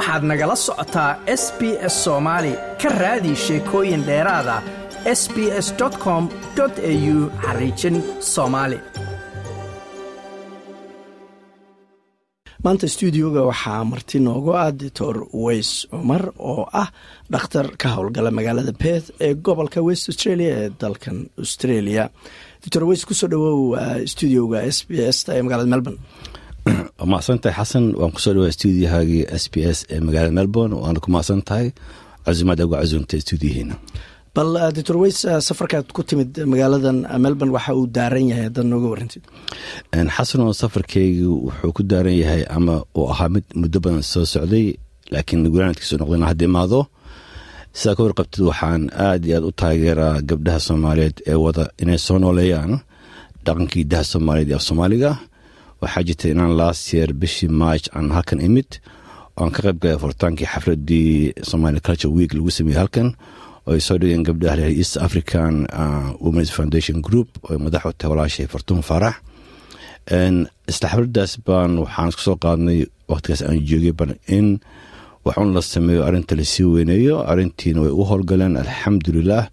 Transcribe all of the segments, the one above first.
waxaad nagala socotaa s b s soomaali ka raadi sheekooyin dheeraada s b s com au xariijin soomaali maanta stuudioga waxaa marti noogu ah doctor weys cumar oo ah dhakhtar ka howlgala magaalada beth ee gobolka west australia ee dalkan australia. Doctor weys ku soo dhawow stuudioga s b s ee magaalada melbourne waa mahadsantahay xasan waan ku soo dhawaa stuudiyahaagii s b s ee magaalada melbourne waana ku mahadsan tahay. Casumaad uga casuumtay stuudiyaheena bal doctor weys safarkaad ku timid magaaladan melbourne waxa uu daaran yahay haddaad nooga warantid xasanoo safarkeygi wuxuu ku daaran yahay ama uu ahaa mid muddo badan soo socday laakiin gulaanadkiisu noqdana hadda imaado. Sidaa ka warqabtid waxaan aad iyo aad u taageeraa gabdhaha soomaaliyeed ee wada inay soo nooleeyaan dhaqankii daha soomaaliyeed ee af soomaaliga waxaa jirta inaan last year bishii march aan halkan imid. Oan ka qayb galay furitaankii xafladii somali culture week lagu sameeyey halkan oo ay soo dhigeen gabdhaha reer east african womens foundation group oo madax u tahay walaashay fartuun faarax isla xafladaas baan waxaan isku soo qaadnay waqtigaas aan joogay ban in waxun la sameeyo arrinta la sii weyneeyo. Arrintiina way u howlgaleen alxamdulilah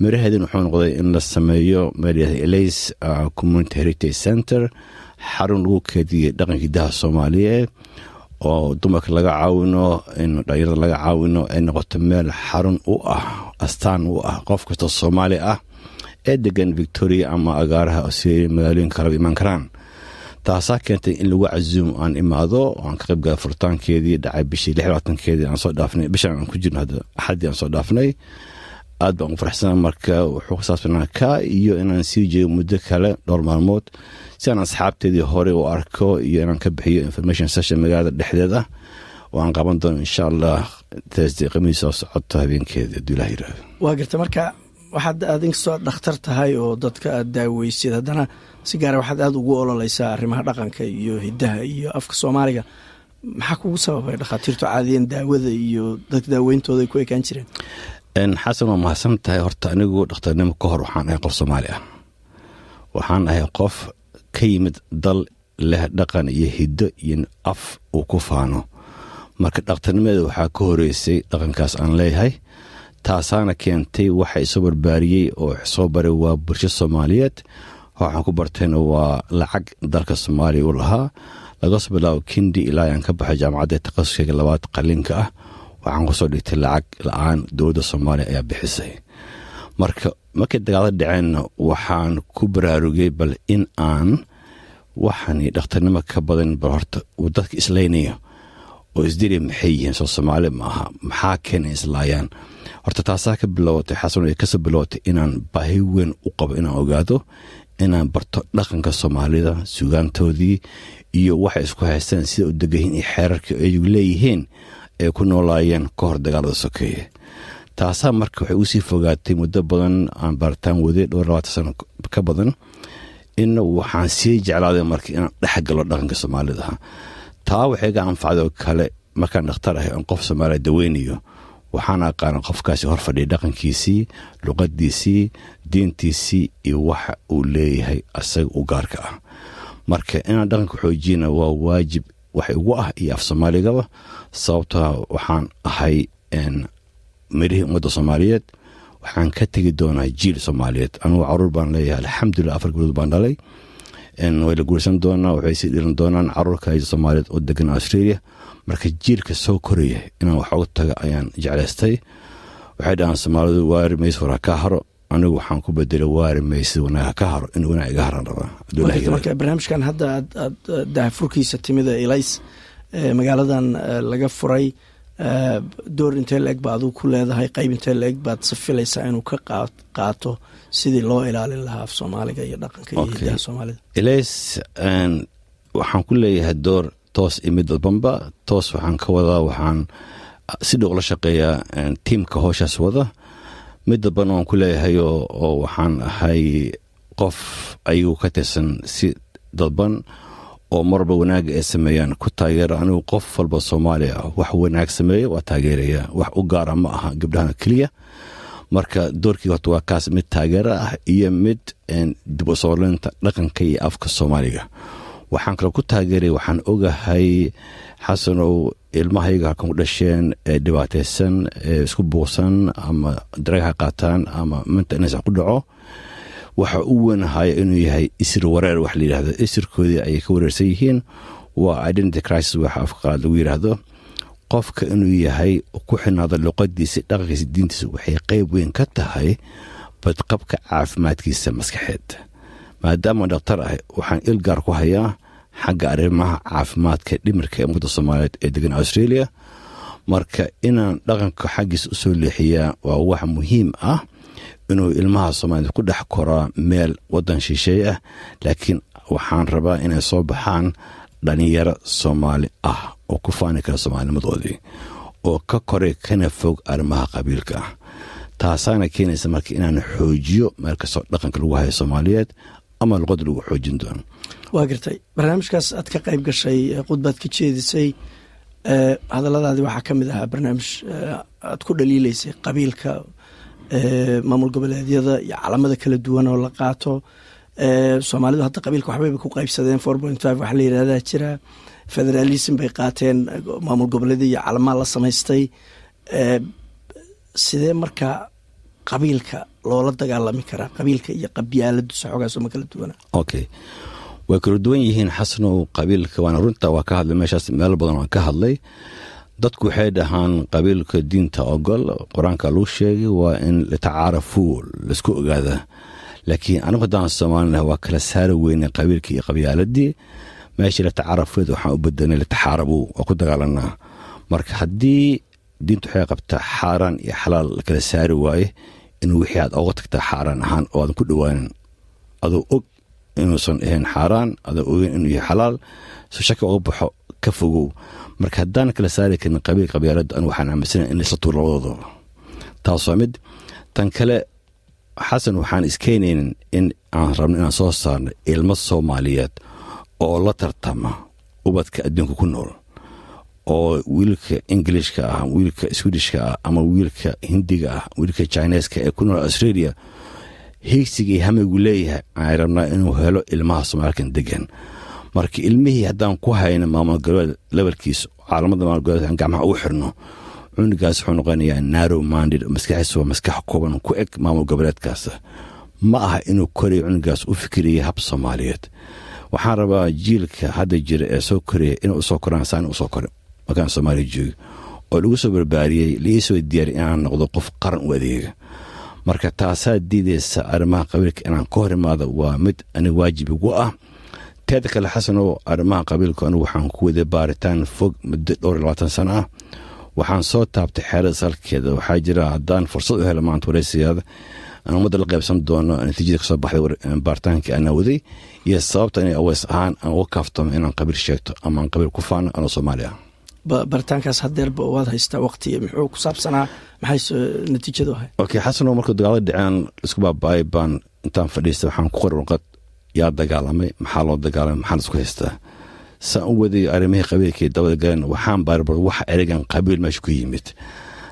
miraheedin wuxuu noqday in la sameeyo meel elays community heritage center xarun lagu keediyey dhaqankii daha soomaaliyeed oo dumarka laga caawino in dhalinyarada laga caawino ay noqoto meel xarun u ah astaan u ah qof kastoo soomaali ah ee degan victoria ama agaaraha australia magaalooyinka kalaba imaan karaan. Taasaa keentay in lagu casuumo aan imaado aan ka qayb gala furitaankeedii dhacay bishii lix labaatankeedii aan soo dhaafnay bishan aan ku jirno hadda axaddii aan soo dhaafnay aad baan u faraxsana marka wuxuu ku saabsanaa ka iyo inaan sii jeego muddo kale dhowr maalmood si aan asxaabteedii hore u arko iyo inaan ka bixiyo information session magaalada dhexdeed ah oo qaban doono insha allah thursday qamiis soo socoto habeenkeeda hadduu ilah waa garta marka waxaad aad inkastoo dhakhtar tahay oo dadka aad daaweysid. Haddana si gaara waxaad aada ugu ololeysaa arrimaha dhaqanka iyo hiddaha iyo afka soomaaliga. Maxaa kugu sababay dhakhaatiirtu caadiyan daawada iyo dadka daaweyntooda ku ekaan jireen xasan waa mahadsan tahay horta anigu dhakhtarnimo ka hor waxaan ahay qof soomaali ah. Waxaan ahay qof ka yimid dal leh dhaqan iyo hiddo iyo af uu ku faano. Marka dhakhtarnimadeeda waxaa ka horeysay dhaqankaas aan leeyahay taasaana keentay waxa isoo barbaariyey oo soo baray waa bulsho soomaaliyeed. Waxaan ku bartayna waa lacag dalka soomaaliya u lahaa. Laga soo bilaabo kindi ilaa aan ka baxay jaamacadda takhasuskeyga labaad qalinka ah waxaan ku soo dhigtay lacag la'aan dowladda soomaaliya ayaa bixisay. Marka markay dagaalo dhaceenna waxaan ku baraarugay bal in aan waxani dhakhtarnimo ka badan bal horta uu dadka islaynayo oo isdiri maxay yihiin? Soo soomaali ma aha maxaa keena islaayaan? Horta taasaa ka bilowatay xasan ay ka soo bilowatay inaan baahi weyn u qabo inaan ogaado inaan barto dhaqanka soomaalida sugaantoodii iyo waxay isku haystaan sida u degayihiin iyo xeerarka ayagu leeyihiin ay ku noolaayeen ka hor dagaalada sokeeye taasaa marka waxay u sii fogaatay muddo badan aan baaritaan waday dhowr labaatan sano ka badan in waxaan sii jeclaaday marka inaan dhex galo dhaqanka soomaalida. Taa waxay ga anfacday oo kale markaan dhakhtar ahay oon qof soomaaliya daweynayo waxaan aqaana qofkaasi hor fadhiya dhaqankiisii luqadiisii diintiisii iyo waxa uu leeyahay asaga u gaarka ah. Marka inaan dhaqanka xoojiyana waa waajib wax igu ah iyo af soomaaligaba sababtoa waxaan ahay mirihii ummadda soomaaliyeed waxaan ka tegi doonaa jiil soomaaliyeed. Anugu carruur baan leeyahay alxamdulilah afar gabdhood baan dhalay. Way la guursan doonaa waxay sii dhiran doonaan caruurka soomaaliyeed oo degan australia. Marka jiilka soo koraya inaan wax uga taga ayaan jeclaystay. Waxay dhahaan soomaalidu waari maysa war ha ka haro anigu waxaan ku bedelay waari maysa wanaag ha ka haro in wanaag iga haran rabaa barnaamijkan hadda aad daahfurkiisa timida elays magaaladan laga furay door intee la-eg ba aduu ku leedahay qeyb intee la-eg baad safilaysaa inuu ka qaato sidii loo ilaalin lahaa af soomaaliga iyo dhaqanka iyo hidaha soomaalida. Elays waxaan ku leeyahay door toos iyo mid toos waxaan ka wadaa waxaan si dhow la shaqeeyaa tiimka hooshaas wada mid dadban waan ku leeyahay oo waxaan ahay qof ayagu ka tirsan si dadban oo marwalba wanaaga ay sameeyaan. Ku taageera anigu qof walba soomaaliya ah wax wanaag sameeya waa taageeraya. Wax u gaara ma aha gabdhahana keliya. Marka doorkii horta waa kaas mid taageera ah iyo mid dib u soolinta dhaqanka iyo afka soomaaliga waxaan kale ku taageeray waxaan ogahay xasanow ilmahayga ku dhasheen ee dhibaataysan ee isku buuqsan ama darag qaataan ama minta ins ku dhaco. Waxa u weynahaya inuu yahay isir wareer wax la yidhahdo isirkoodii ayay ka wareersan yihiin. Waa identity crisis waxa afqaad lagu yidhaahdo. Qofka inuu yahay ku xinaado luqadiisa dhaqankiisa diintiisa waxay qeyb weyn ka tahay badqabka caafimaadkiisa maskaxeed. Maadaama dhakhtar ah waxaan ilgaar ku hayaa xagga arrimaha caafimaadka dhimirka ee ummadda soomaaliyeed ee degan australia. Marka inaan dhaqanka xaggiisa u soo leexiyaa waa wax muhiim ah inuu ilmaha soomaaliyed ku dhex koraa meel wadan shisheeye ah laakiin waxaan rabaa inay soo baxaan dhalinyaro soomaali ah oo ku faani kara soomaalinimadoodii oo ka koray kana fog arrimaha qabiilka ah. Taasaana keenaysa marka inaan xoojiyo meel kastoo dhaqanka lagu hayo soomaaliyeed ama luqada lagu xoojin doono. Waa gartay. Barnaamijkaas aad ka qayb gashay khudbaad ka jeedisay hadalladaadii waxaa ka mid ahaa barnaamij aad ku dhaliileysay qabiilka maamul goboleedyada iyo calamada kala duwan oo la qaato. Soomaalidu hadda qabiilka waxbayba ku qaybsadeen four point five waxa la yidhahdaa jira. Federalism bay qaateen maamul goboleedya iyo calamaa la samaystay. Sidee marka qabiilka loola dagaalami karaa qabiilka iyo qabyaaladu saxoogaasoo ma kala duwana. Okay way kala duwan yihiin xasanow qabiilka waana runta waa ka hadlay meeshaas meel badan waan ka hadlay. Dadku waxay dhahaan qabiilka diinta ogol qur'aanka lagu sheegay waa in litacaarafu la isku ogaada. Laakiin anigu haddaan soomaalina waa kala saari weyne qabiilkii iyo qabyaaladii. Meeshii litacaarafeed waxaan u bedelnay litaxaarabu waa ku dagaalanaa. Marka haddii diintu waxay qabtaa xaaraan iyo xalaal la kala saari waaye inuu wixii aad oga tagtaa xaaraan ahaan oo aadan ku dhowaanin adoo og inuusan ahayn xaaraan adoo ogeyn inuu yahay xalaal so shaki oga baxo ka fogow. Marka haddaan kala saari karin qabiil qabyaalada anu waxaan aaminsana in laisla tuuro labadooda. Taas waa mid tan kale xasan waxaan iskeenaynin in aan rabno inaan soo saarno ilmo soomaaliyeed oo la tartama ubadka adduunka ku nool oo wiilka ingilishka ah wiilka swedishka ah ama wiilka hindiga ah wiilka chineska ee ku nool australia higsigii hamigu leeyahay aan rabnaa inuu helo ilmaha soomaalkan degan marka ilmihii haddaan ku hayno maamul goboleed lebalkiisa caalamada maamul aan gacmaha ugu xirno cunugaas wuxuu noqonayaa narrow minded maskaxiisa waa maskax kooban ku eg maamul goboleedkaas. Ma aha inuu korayo cunugaas u fikiraya hab soomaaliyeed. Waxaan rabaa jiilka hadda jira ee soo koraya inay u soo koraan saan u soo kore markaan soomaaliya joogo oo lagu soo barbaariyey laii soo diyaariy inaan noqdo qof qaran u adeega. Marka taasaa diidaysa arrimaha qabiilka inaan ka hor imaado waa mid aniga waajib igu ah. Teeda kale xasanow arrimaha qabiilka anigu waxaan ku waday baaritaan fog muddo dhowr labaatan sano ah. Waxaan soo taabtay xeerada salkeeda waxaa jira haddaan fursad u helo maanta waraysigaada aan ummadda la qaybsan doono natiijada ka soo baxday baaritaankii aanaa waday iyo sababta inay aweys ahaan aan uga kaaftamo inaan qabiil sheegto ama aan qabiil ku faano anoo soomaali ah baritaankaas hadeerba waad haystaa waqti muxuu ku saabsanaa? Maxay natiijadu ahay okay xasanow markuu dagaalada dhaceen isku baaba-ay baan intaan fadhiistay. Waxaan ku qori warqad yaa dagaalamay maxaa loo dagaalamay maxaa la isku haystaa? Saan u waday arrimihii qabiilkii dabada galeen waxaan baarbar waxa ereygan qabiil meesha ku yimid.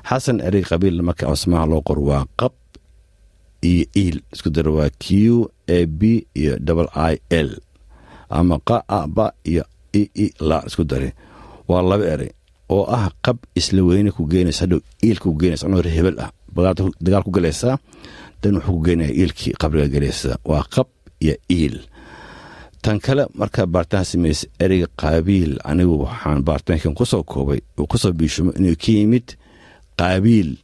Xasan erey qabiil marka asmaha loo qor waa qab iyo iil. Isku dara waa q a b iyo double i l. Ama qa a ba iyo i i la isku dari waa laba erey oo ah qab isla weyne ku geenaysa hadhow iilka ku geenaysa anoo hebel ah. Dagaal ku galaysaa dan wuxuu ku geenaya iilkii qabriga galaysa. Waa qab iyo iil. Tan kale markaa baaritaan samaysa ereyga qaabiil. Anigu waxaan baaritaankan ku soo koobay uu ku soo biishumo inuu ka yimid qaabiil.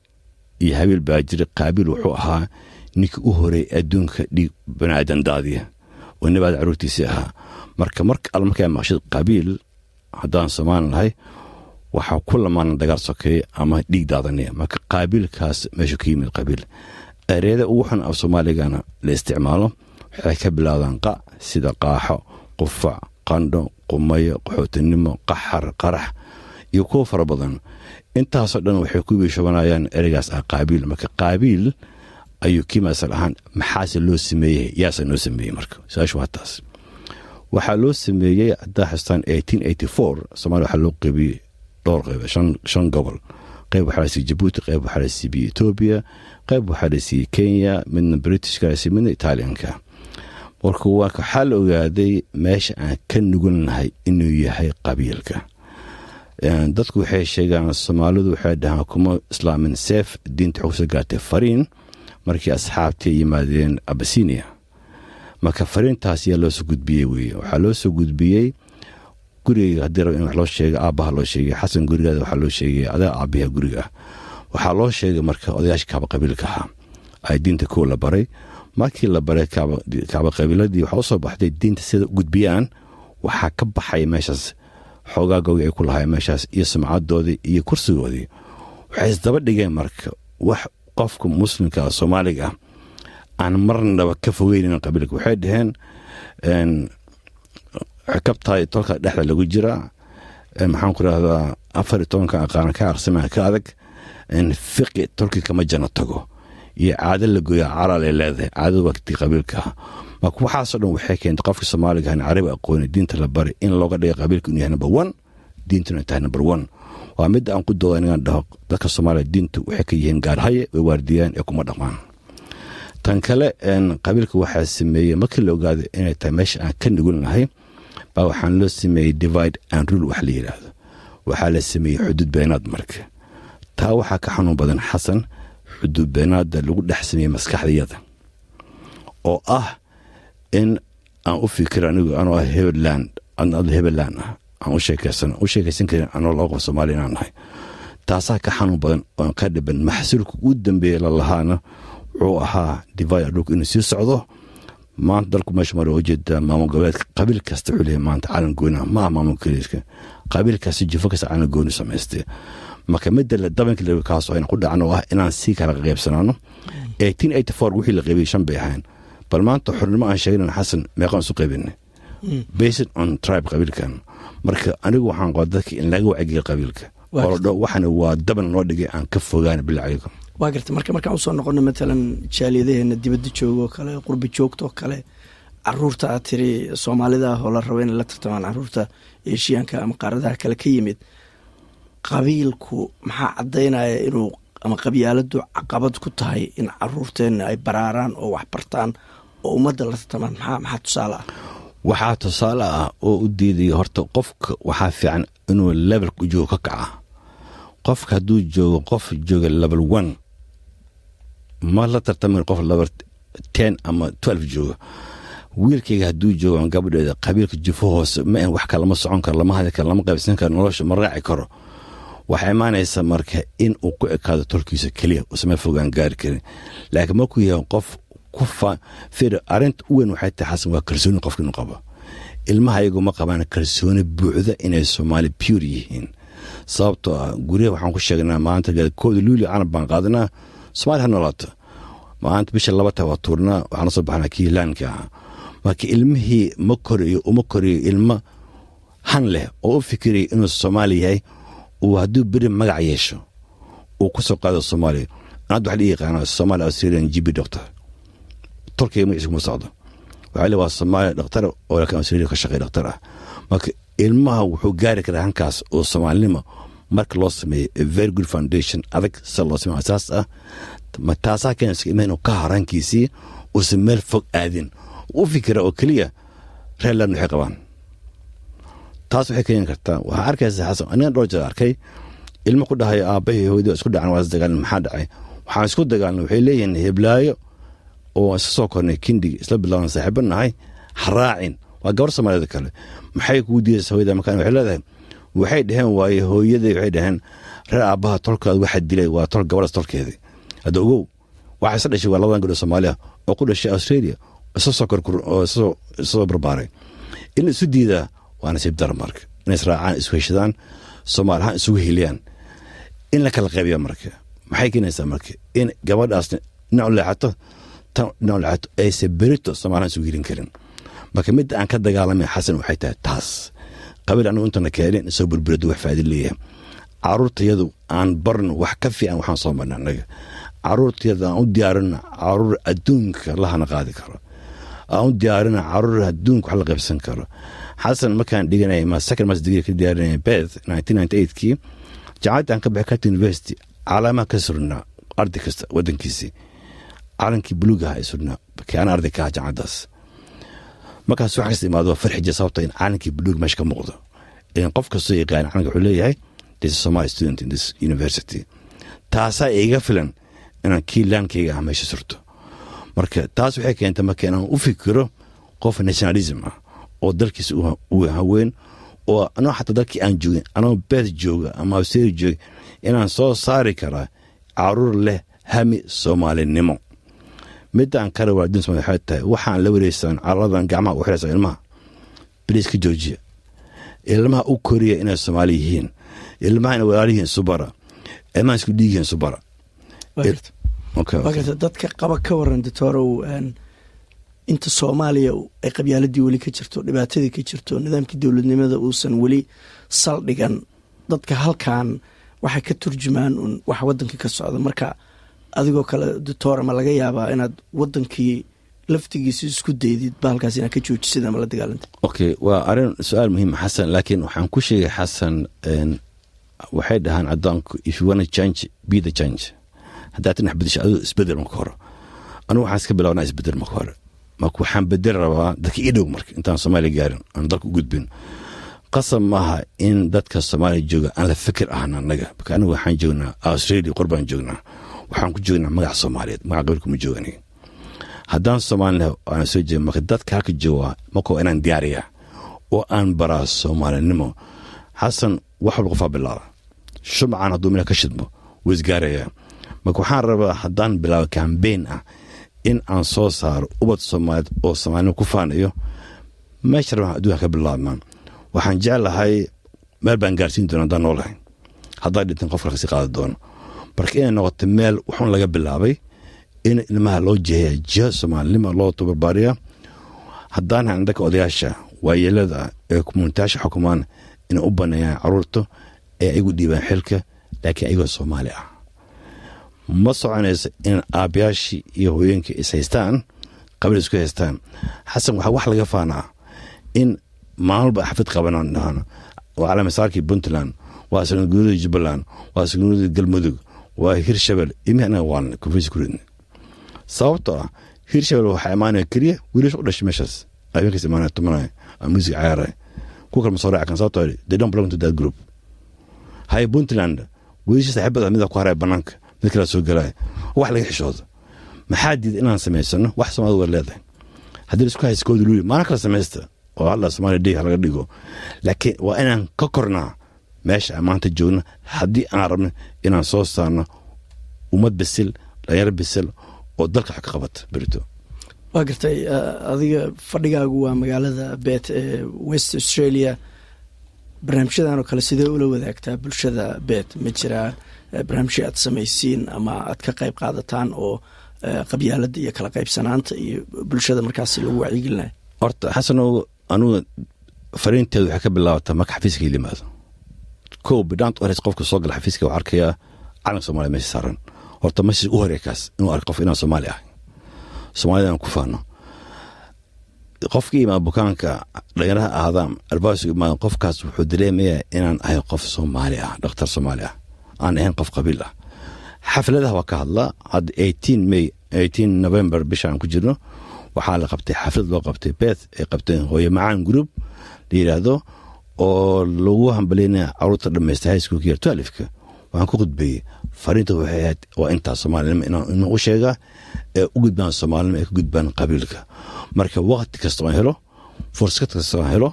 Iyo habiil baa jira qaabiil wuxuu ahaa ninkii u horey adduunka dhiig banaadan daadiya oo nabaad caruurtiisii ahaa. Marka marka al markaa maqshid qaabiil haddaan soomaali nahay waxaa ku lamaana dagaal sokeeye ama dhiig daadaniya marka qaabiilkaas meeshuu ka yimid qabiil. Ereeda ugu xun af soomaaligana la isticmaalo. Waxay ka bilaabdaan qa sida qaaxo qufac qandho qumayo qaxootinimo qaxar qarax iyo kuwo fara badan. Intaasoo dhan waxay ku biishobanayaan ereygaas ah qaabiil marka qaabiil ayuu kimasal ahaan maxaase loo sameeyey? Yaase noo sameeyey marka? Su'aashu waa taas waxaa loo sameeyey haddaa xistaan somalia waxaa loo qeybiyey dhowr qeyb shan gobol. Qeyb waxaa la siiyey jabuuti qeyb waxaa la siiyey etoobiya qeyb waxaa la siiyey kenya midna britishka la siiyey midna italianka. Warka waxaa la ogaaday meesha aan ka nugulnahay inuu yahay qabiilka. Dadku waxay sheegaan soomaalidu waxay dhahaan kuma islaamin seef diinta ku soo gaartay fariin markii asxaabtii yimaadeen abasinia marka fariintaas yaa loo soo gudbiyey weye waxaa loo soo gudbiyey gurigayga haddii raba in wax loo sheegay aabbaha loo sheegay xasan gurigaada waxaa loo sheegay adaa aabbaha guriga ah. Waxaa loo sheegay marka odayaasha kaaba qabiilka ahaa ay diinta kow la baray. Markii la baray kaaba qabiiladii waxaa u soo baxday diinta sida gudbiyaan. Waxaa ka baxay meeshaas xoogaagoogi ay ku lahaayeen meeshaas iyo sumcadoodii iyo kursigoodii. Waxay isdaba dhigeen marka wax qofka muslimka soomaaliga ah aan marnaba ka fogeynin qabiilka waxay dhaheen kabtahay tolka dhexda lagu jiraa maxaan ku rahdaa afar iyo tobanka aqaana ka aqsama ka adag fiqi tolki kama jano tago. Iyo caado la gooya caraal ay leedahay caadada waa tii qabiilka ah. Marka waxaasoo dhan waxay keentay qofka soomaaliga aan carabi aqooni diinta la bari in looga dhiga qabiilka inuu yahay number one diintuna tahay number one. Waa midda aan ku dooda inaan dhaho dadka soomaaliya diintu waxay ka yihiin gaarhaye way waardiyaan ee kuma dhaqmaan tan kale qabiilka waxaa sameeyey markii la ogaaday inay tahay meesha aan ka nugulnahay baa waxaan loo sameeyey divide and rule wax la yidhaahdo waxaa la sameeyey xuduud beenaad marka. Taa waxaa ka xanuun badan xasan xuduud beenaada lagu dhex sameeyey maskaxdayada oo ah in aan u fikiro anigu anoo ah heberland ad heberland ah aan u sheekaysan u sheekaysan karin anoo laba qof soomaaliya inaan nahay. Taasaa ka xanuun badan oon ka dhiban maxsuulka ugu dambeeyey lalahaana wuxuu ahaa divide dhulku inuu sii socdo. Maanta dalku meesha mara ujeeda maamul goboleedka qabiil kasta wuxuu leeyahay maanta calan gooni ah ma ah maamul keliiska qabiil kasta jifo kasta calan gooni samaystay marka midda la dabanka la kaas ayna ku dhacan oo ah inaan sii kala qaybsanaano. eighteen eighty four wixii la qaybiyey shan bay ahayn bal maanta xornimo aan sheegnan xasan meeqaan isu qaybinay. Based on tribe qabiilkan. Marka anigu waxaan qaba dadka in laga wacigiya qabiilka. Oladho waxana waa daban loo dhigay aan ka fogaan bilacayga waa garta marka markaan u soo noqono matalan jaaliyadaheena dibadda joogoo kale qurbi joogtoo kale carruurta tiri soomaalida oo la rabo inay la tartamaan carruurta eshiyaanka ama qaaradaha kale ka yimid qabiilku maxaa caddaynaya inuu ama qabyaaladu caqabad ku tahay in caruurteenna ay baraaraan oo wax bartaan oo ummadda la tartamaan? Maxaa maxaa tusaale ah? Waxaa tusaale ah oo u diidaya horta qofka waxaa fiican inuu levelka joogo ka kaca. Qofka hadduu joogo qof jooga level one ma la tartamin qof level ten ama twelve jooga wiilkayga hadduu joogo aan gabadheeda qabiilka jufo hoose ma wax kalama socon karo lama hadli karo lama qaybsan karo nolosha ma raaci karo. Waxaa imaanaysa marka in uu ku ekaado tolkiisa keliya usama fogaan gaari karin. Laakiin markuu yahay qof ku fir arrinta u weyn waxay tahay xasan waa kalsooni qofka inuu qabo. Ilmaha iyagu ma qabaan kalsooni buuxda inay soomaali pure yihiin. Sababtoo ah guryaha waxaan ku sheegnaa maanta kooda luuli canab baan qaadanaa soomaali ha noolaato maanta bisha labata waa tuurnaa waxaana soo baxnaa kii laanka ahaa marka ilmihii ma koriyo uma koriyo ilmo han leh oo u fikiraya inuu soomaali yahay uu hadduu beri magac yeesho uu ku soo qaado soomaaliya hadda waxa la yaqaana somaali australian gb doctor tolkayga magaciisa kuma socdo waxaa le waa soomaaliya dhakhtar oo laakiin australia ka shaqeeya dhakhtar ah marka ilmaha wuxuu gaari karaa hankaas oo soomaalinimo marka loo sameeyo a very good foundation adag sida loo sameeyo asaas ah. Taasaa keenaysa inuu ka harankiisii uusan meel fog aadin. U fikira oo keliya reerland waxay qabaan. Taas waxay keeni kartaa waxaa arkaysa xasan aniga dhowr jeer arkay. Ilmo ku dhahay aabbahay hooyadii isku dhacan waa isdagaalin maxaa dhacay? Waxaan isku dagaalnay waxay leeyihiin heblaayo oo iska soo kornay kindigi isla bilaaban saaxiibo nahay haraacin. Waa gabar soomaaliyada kale. Maxay kugu diidaysa hooyada markaan? Waxay leedahay waxay dhaheen waaye hooyaday waxay dhaheen reer aabbaha tolkaada waxa dilay waa tol gabadhaas tolkeedii. Hadda ogow waxaa dhashay waa labadan gabdho soomaaliya oo ku dhashay australia soo korkur oo isoo barbaaray. In isu diidaa waa nasiib dara marka inay israacaan isu heshadaan soomaali ahaan isugu heliyaan. In la kala qaybiya marka maxay keenaysaa marka? In gabadhaas dhinac u leexato tan dhinac u leexato ayse berito soomaalihaan isugu helin karin. Marka midda aan ka dagaalamay xasan waxay tahay taas qabiil anigu intana keenin soo burburadu wax faa'iido leeyahay. Caruurtayadu aan barno wax ka fiican waxaan soo marna annaga caruurtayada aan u diyaarino carruur adduunka lahana qaadi karo. Aan u diyaarina carruur adduunka wax la qaybsan karo. Xasan markaan dhiganay ma second mas degree ka diyaarinay beth kii. Jaamacadda aan ka baxay cat university calaamaha ka surnaa arday kasta waddankiisii. Calankii buluug aha ay surnaa aan arday ka aha jaamacaddaas markaas wax kasta imaado farxija sababta in caalankii buluug meesha ka muuqdo. Qof kastoo yaqaan calanka wuxuu leeyahay this is somali student in this university. Taasaa iga filan inaan kii laankayga ah meesha surto. Marka taas waxay keentay marka inaan u fikiro qof nationalism ah oo dalkiisa uu haween oo anoo xataa dalkii aan joogin anoo beed jooga ama australia jooga inaan soo saari karaa carruur leh hami soomaalinimo midaan kale somalia waxay tahay. Waxaan la wareegsan cararadan gacmaha u xiraysa ilmaha. Baliis ka joojiya ilmaha u koriya inay soomaali yihiin. Ilmaha inay walaalihiin isu bara ilmaha isku dhiigihiin isu bara wagarta dadka qaba ka waran doctorow inta soomaaliya ay qabyaaladii weli ka jirto dhibaatadii ka jirto nidaamkii dowladnimada uusan weli saldhigan dadka halkan waxay ka turjumaan un wax wadanka ka socda. Marka adigoo kale doctora ma laga yaabaa inaad wadankii laftigiisa isku daydid ba halkaas inaad ka joojisid ama la dagaalantid okay waa arrin su'aal muhiima xasan laakiin waxaan ku sheegay xasan waxay dhahaan cadaanku if you wanna change be the change. Haddaad tinax bedesha adoo isbeddel marka hore anugu waxaan iska bilawnaa isbeddel marka hore marka waxaan bedel rabaa dadka ii dhow marka intaan soomaaliya gaarin aan dalka u gudbin. Qasab maaha in dadka soomaaliya jooga aan la fikir ahna annaga anigu waxaan joognaa australia qorbaan joognaa waxaan ku joognaa magaca soomaaliyeed magaca qabiilka ma jooga aniga haddaan soomaalina aan soo jeeda marka dadka halka jooga marka waa inaan diyaariya oo aan baraa soomaalinimo. Xasan wax walba qofaa bilaaba. Shumcan hadduu mila ka shidmo wuu isgaarayaa marka waxaan rabaa haddaan bilaabo kambeyn ah in aan soo saaro ubad soomaaliyeed oo soomaalinimo ku faanayo meesha rabaan adduunka ka bilaabmaan. Waxaan jeclahay meel baan gaarsiin doona haddaan noolahay. Haddaan dhintan qofka kasi qaadi doono marka inay noqoto meel wuxuun laga bilaabay in ilmaha loo jeeya jiha soomaalinimo loo tabarbaariya haddaan hayn dadka odayaasha waayeelada ee komunitayaasha xukumaan inay u baneeyaan carruurta ee ayagu dhiibaan xilka laakiin ayagoo soomaali ah. Ma soconayso in aabyaashii iyo hooyooyinkii is haystaan qabiil isku haystaan. Xasan waxaa wax laga faanaa in maalmalba xafid qabanaan dhahaan waa calamisaarkii puntland waa sanadguuradii jubbaland waa sanadguuradii galmudug waa hirshabel imi anaga waalna konfursi ku ridna sababtoo ah hirshabel waxaa imaanaya keliya wiilasha u dhashay meeshaas habeenkaas imaanaya tumanaya music cayaaraya ku kalma soo raacan sababtoo they don't belong to that group. Hay puntland wiilasha saaxiibada mida ku haraya banaanka mid kala soo galaya wax laga xishooda maxaa diida inaan samaysano wax soomaalida war leedahay haddii isku hayskooda luuli maalin kala samaysta oo hadda soomaaliya day laga dhigo laakiin waa inaan ka kornaa meesha aan maanta joogno haddii aan rabno inaan soo saarno ummad bisil dhalinyaro bisil oo dalka wax ka qabata berito waa gartay adiga fadhigaagu waa magaalada bet ee west australia. Barnaamijyadan oo kale sidee ula wadaagtaa bulshada bet ma jiraa barnaamijya aad samaysiin ama aad ka qayb qaadataan oo qabyaalada iyo kala qaybsanaanta iyo bulshada markaas lagu wacyigelinayo? Horta xasanow anugu fariinteedu waxay ka bilaabataa marka xafiiska yimaado kow bidhaanta hores qofka soo gala xafiiska waxaa arkayaa calanka soomaliya meesha saaran. Horta meesha u horey inuu arko qof inaan soomaali ahay soomaalida aan ku faano. Qofkii imaada bukaanka dhalinyaraha ahaadaan albaasigu imaada qofkaas wuxuu dareemayaa inaan ahay qof soomaali ah dhakhtar soomaali ah. Aan ahayn qof qabiil ah. Xafladaha waa ka hadlaa. Hadda eighteen may eighteen november bisha aan ku jirno waxaa la qabtay xaflad loo qabtay beth ay qabteen hooye macaan group la yidhaahdo oo lagu hambalyaynaya carruurta dhammaysta high schoolka iyo twaalifka waxaan ku khudbeeyey fariinta waxay ahayd waa intaa soomaalinimo inaan u sheegaa ee u gudbaan soomaalinimo ay ka gudbaan qabiilka. Marka waqti kasta aan helo fursad kasta aan helo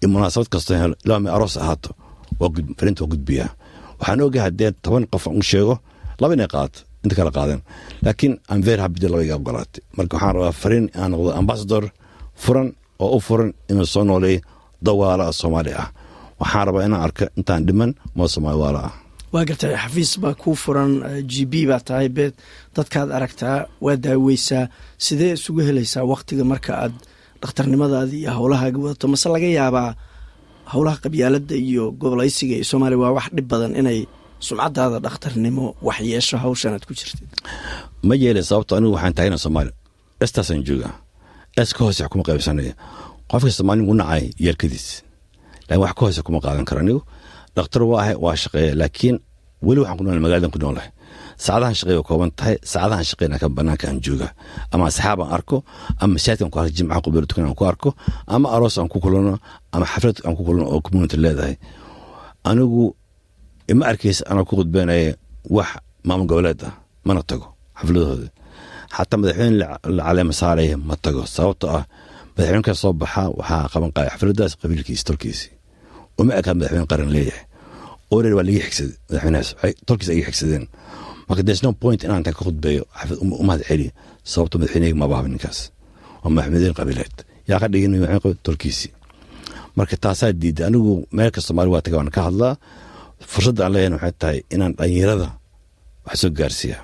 iyo munaasabad kasta aan helo ilaa may aroos ahaato fariinta waa gudbiyaa. Waxaan ogahay haddee toban qof aan u sheego laba inay qaadato inta kala qaadeen. Laakiin aan ver habidi laba ogolaatay marka waxaan rabaa fariin aan noqdo ambasador furan oo u furan inuu soo nooleeyo dawaala soomaali ah. Waxaan rabaa inaan arka intaan dhiman moo soomaali waala ah. Waa gartay xafiis baa kuu furan g b baa tahay beed dadkaad aragtaa waa daaweysaa. Sidee isugu helaysaa waktiga marka aad dhakhtarnimadaadii iyo howlahaaga wadato? Mase laga yaabaa howlaha qabyaalada iyo gobolaysiga iyo soomaaliya waa wax dhib badan inay sumcadaada dhakhtarnimo wax yeesho hawshan aad ku jirtid. Ma yeele sababto anigu waxaan taagana soomaaliya estaasaan joogaa es ka hoose kuma qaybsanaya qofka soomaaliya u nacay yeelkadiis laakiin wax ka hoose kuma qaadan karo anigu dhakhtar waa ahay waa shaqeeya laakiin weli waxaan ku noolahay magaladan ku noolahay saacadahan shaqey waa kooban tahay saacadahan shaqeyna ka banaanka aan jooga ama asxaab aan arko ama masaajidkan ku arko jimcaha qubelo tukan aan ku arko ama aroos aan ku kulano ama xaflad aan ku kulano oo community leedahay anigu ima arkaysa anaa ku khudbeynaya wax maamul goboleed ah mana tago xafladahooda xataa madaxweyne la caleema saaraya ma tago sababto ah madaxweyne ka soo baxa waxaa qaban qaaya xafladaas qabiilkiisi tolkiisi. Uma ekaa madaxweyne qaran leeyahay. Orer waa laga xigsaday madaxweynahaas. Tolkiis ay xigsadeen marka there's no point inaan intaan ka khudbeeyo xaflad umahad celi sababto madaxweyneyga ma baaba waa madaxweyne qabiileed. Yaa ka dhigin madaxweyne tolkiisi. Marka taasaa diiday anigu meel soomaali waa taga waan ka hadlaa. Fursadda aan leeyahay waxay tahay inaan dhalinyarada wax soo gaarsiiya.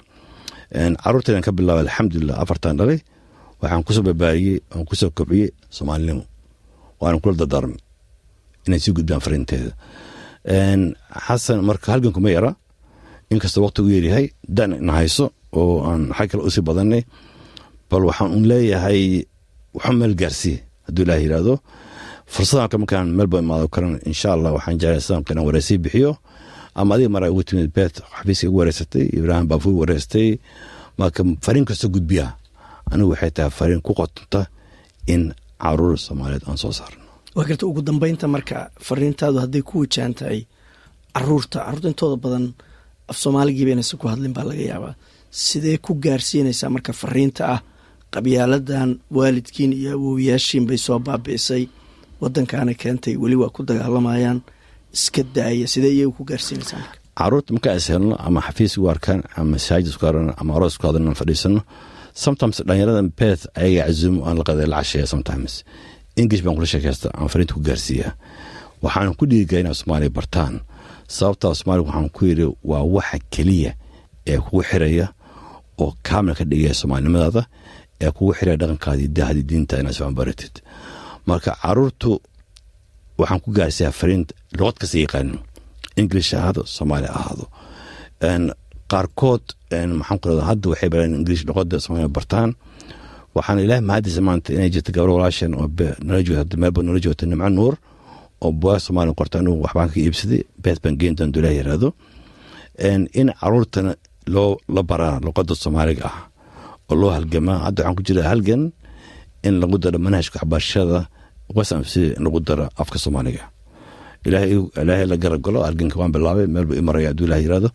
Caruurtaydan ka bilaabay alxamdulilah afartan dhalay waxaan ku soo barbaariyey oon ku soo kobciyey soomaalinimo waana kula dardaarmay inay sii gudbaan fariinteeda. Xasan marka halgan kuma yara. Inkastoo waqti u yeeryahay dan na hayso oo aan xag kale u sii badanay. Bal waxaan un leeyahay waxu meel gaarsiiye hadduu ilaah yidhaahdo fursadan markaan meelba imaado karan insha allah waxaan jeclay inaan wareysay bixiyo. Ama adiga mara ugu timid beet xafiiska ugu wareysatay ibraahim baafuur wareystay. Marka fariin kastoo gudbiya anigu waxay tahay fariin ku qotonta in carruur soomaaliyeed aan soo saarno. Waa garta ugu dambeynta marka fariintaadu hadday ku wajahan tahay carruurta carruurta intooda badan af soomaaligiiba inaysan ku hadlin baa laga yaabaa. Sidee ku gaarsiinaysaa marka fariinta ah qabyaaladan waalidkiin iyo awowyaashiin bay soo baabi'isay wadankaana keentay weli waa ku dagaalamayaan iska daaya sidee iyaga ku gaarsiinaysaa marka? Caruurta markaa is helno ama xafiis ugu arkaan ama masaajid isku arano ama aroos isku hadlan fadhiisano sometimes dhalinyarada beth ayaga cazuumo aan la casheeya sometimes. English baan kula sheekaysta aan fariinta ku gaarsiiyaa waxaan ku dhiirigelin inaa soomaaliya bartaan. Sababtaa soomaaliya waxaan ku yidhi waa waxa keliya ee kugu xiraya oo kaamil ka dhigaya soomaalinimadaada ee kugu xiraya dhaqankaadii dahdii diinta inaad socon baratid. Marka caruurtu waxaan ku gaarsiiyaa fariinta luqad kasta yaqaano english ahaado soomaali ahaado qaarkood maxaan ku rahda hadda waxay bareen english luqada soomaaliya bartaan. Waxaan ilaahay mahadiisa maanta inay jirta gabar walaashan oo meelba nala joogta nimco nuur oo bugaa soomaaliya qorta anigu waxbaan ka iibsaday beet baan geyn doon dulah yiraahdo. In caruurtana loo la baraa luqada soomaaliga ah oo loo halgamaa. Hadda waxaan ku jira halgan in lagu daro manhajka waxbarashada in lagu daro afka soomaaliga ilaahay la garagalo halganka waan bilaabay meelba i maraya hadduu ilah yiraahdo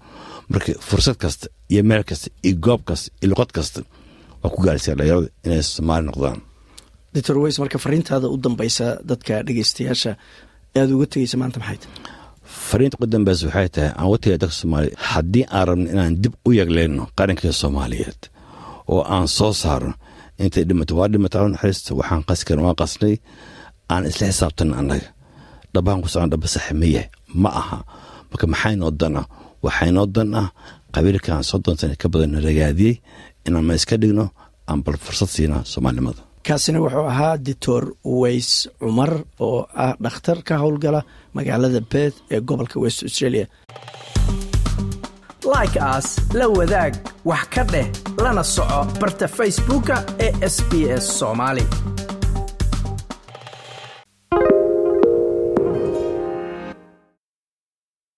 marka fursad kasta iyo meel kasta iyo goob kasta iyo luqad kasta waa ku gaarsiya dhalinyarada inay soomaali noqdaan. Doctor weys marka fariintaada u dambeysa dadka dhegeystayaasha aada uga tegeysa maanta maxay tahay? Fariinta ugu dambeysa waxay tahay aan uga tegaya dadka soomaaliya haddii aan rabno inaan dib u yegleyno qaranka soomaaliyeed oo aan soo saarno intay dhimato waa dhimata naxariista waxaan qasi karin waa qasnay aan isla xisaabtan annaga dhabahan ku socon dhaba saxe ma aha. Marka maxaynoo dan ah waxaynoo dan ah qabiilkan soddon sana ka badan ragaadiyey. Inaan ma iska dhigno? Aan bal fursad siinaa soomaalinimada. Kaasina wuxuu ahaa doctor weys cumar oo ah dhakhtar ka howlgala magaalada beth ee gobolka west australia. Like aas la wadaag wax ka dheh lana soco barta facebooka ee sb s soomaali